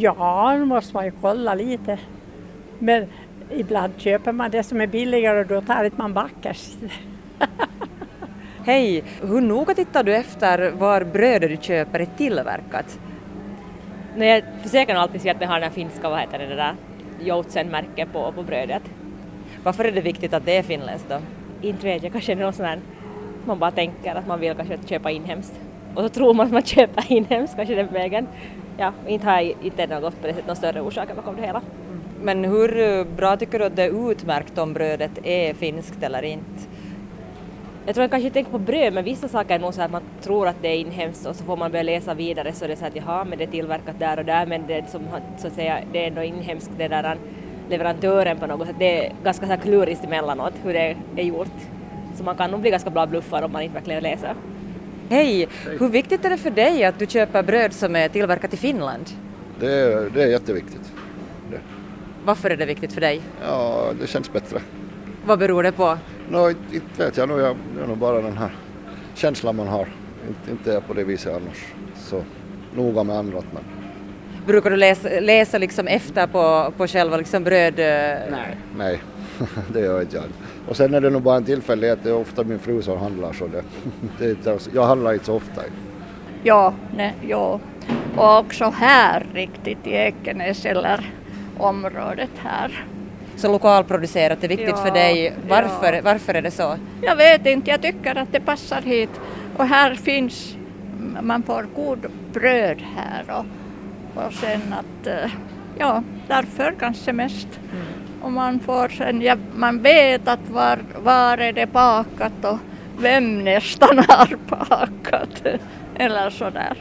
Ja, nu måste man ju kolla lite. Men ibland köper man det som är billigare och då tar inte man backers. Hej! Hur noga tittar du efter var brödet du köper är tillverkat? Nej, jag försöker nog alltid se att det har den här finska, vad heter det, det där Joutsen-märket på, på brödet. Varför är det viktigt att det är finländskt då? Inte vet jag, kanske någon sån här, man bara tänker att man vill kanske köpa inhemskt. Och så tror man att man köper inhemskt, kanske den vägen. Ja, inte har jag inte något på det sättet någon större orsak bakom det hela. Men hur bra tycker du att det är utmärkt om brödet är finskt eller inte? Jag tror jag kanske tänker på bröd, men vissa saker är nog så att man tror att det är inhemskt och så får man börja läsa vidare så det är så att jaha, men det är tillverkat där och där, men det är som så att säga, det är ändå inhemskt det där leverantören på något sätt. Det är ganska så här klurigt emellanåt hur det är gjort. Så man kan nog bli ganska bra bluffad om man inte verkligen läser. Hej! Hur viktigt är det för dig att du köper bröd som är tillverkat i Finland? Det är, det är jätteviktigt. Det. Varför är det viktigt för dig? Ja, det känns bättre. Vad beror det på? Nå, inte, inte vet jag nog, det är nog bara den här känslan man har. Inte, inte är jag på det viset annars så noga med annat. Men... Brukar du läsa, läsa liksom efter på, på själva liksom bröd? Nej. Nej, det gör inte jag. Och sen är det nog bara en tillfällighet, det är ofta min fru som handlar så det, det jag handlar inte så ofta. Ja, nej, ja. och också här riktigt i Ekenäs eller området här. Så lokalproducerat är viktigt Ja, för dig. Varför, ja. varför är det så? Jag vet inte, jag tycker att det passar hit. Och här finns, man får god bröd här och, och sen att, eh, ja, därför kanske mest. Och man får sen, ja, man vet att var, var är det bakat och vem nästan har bakat eller sådär.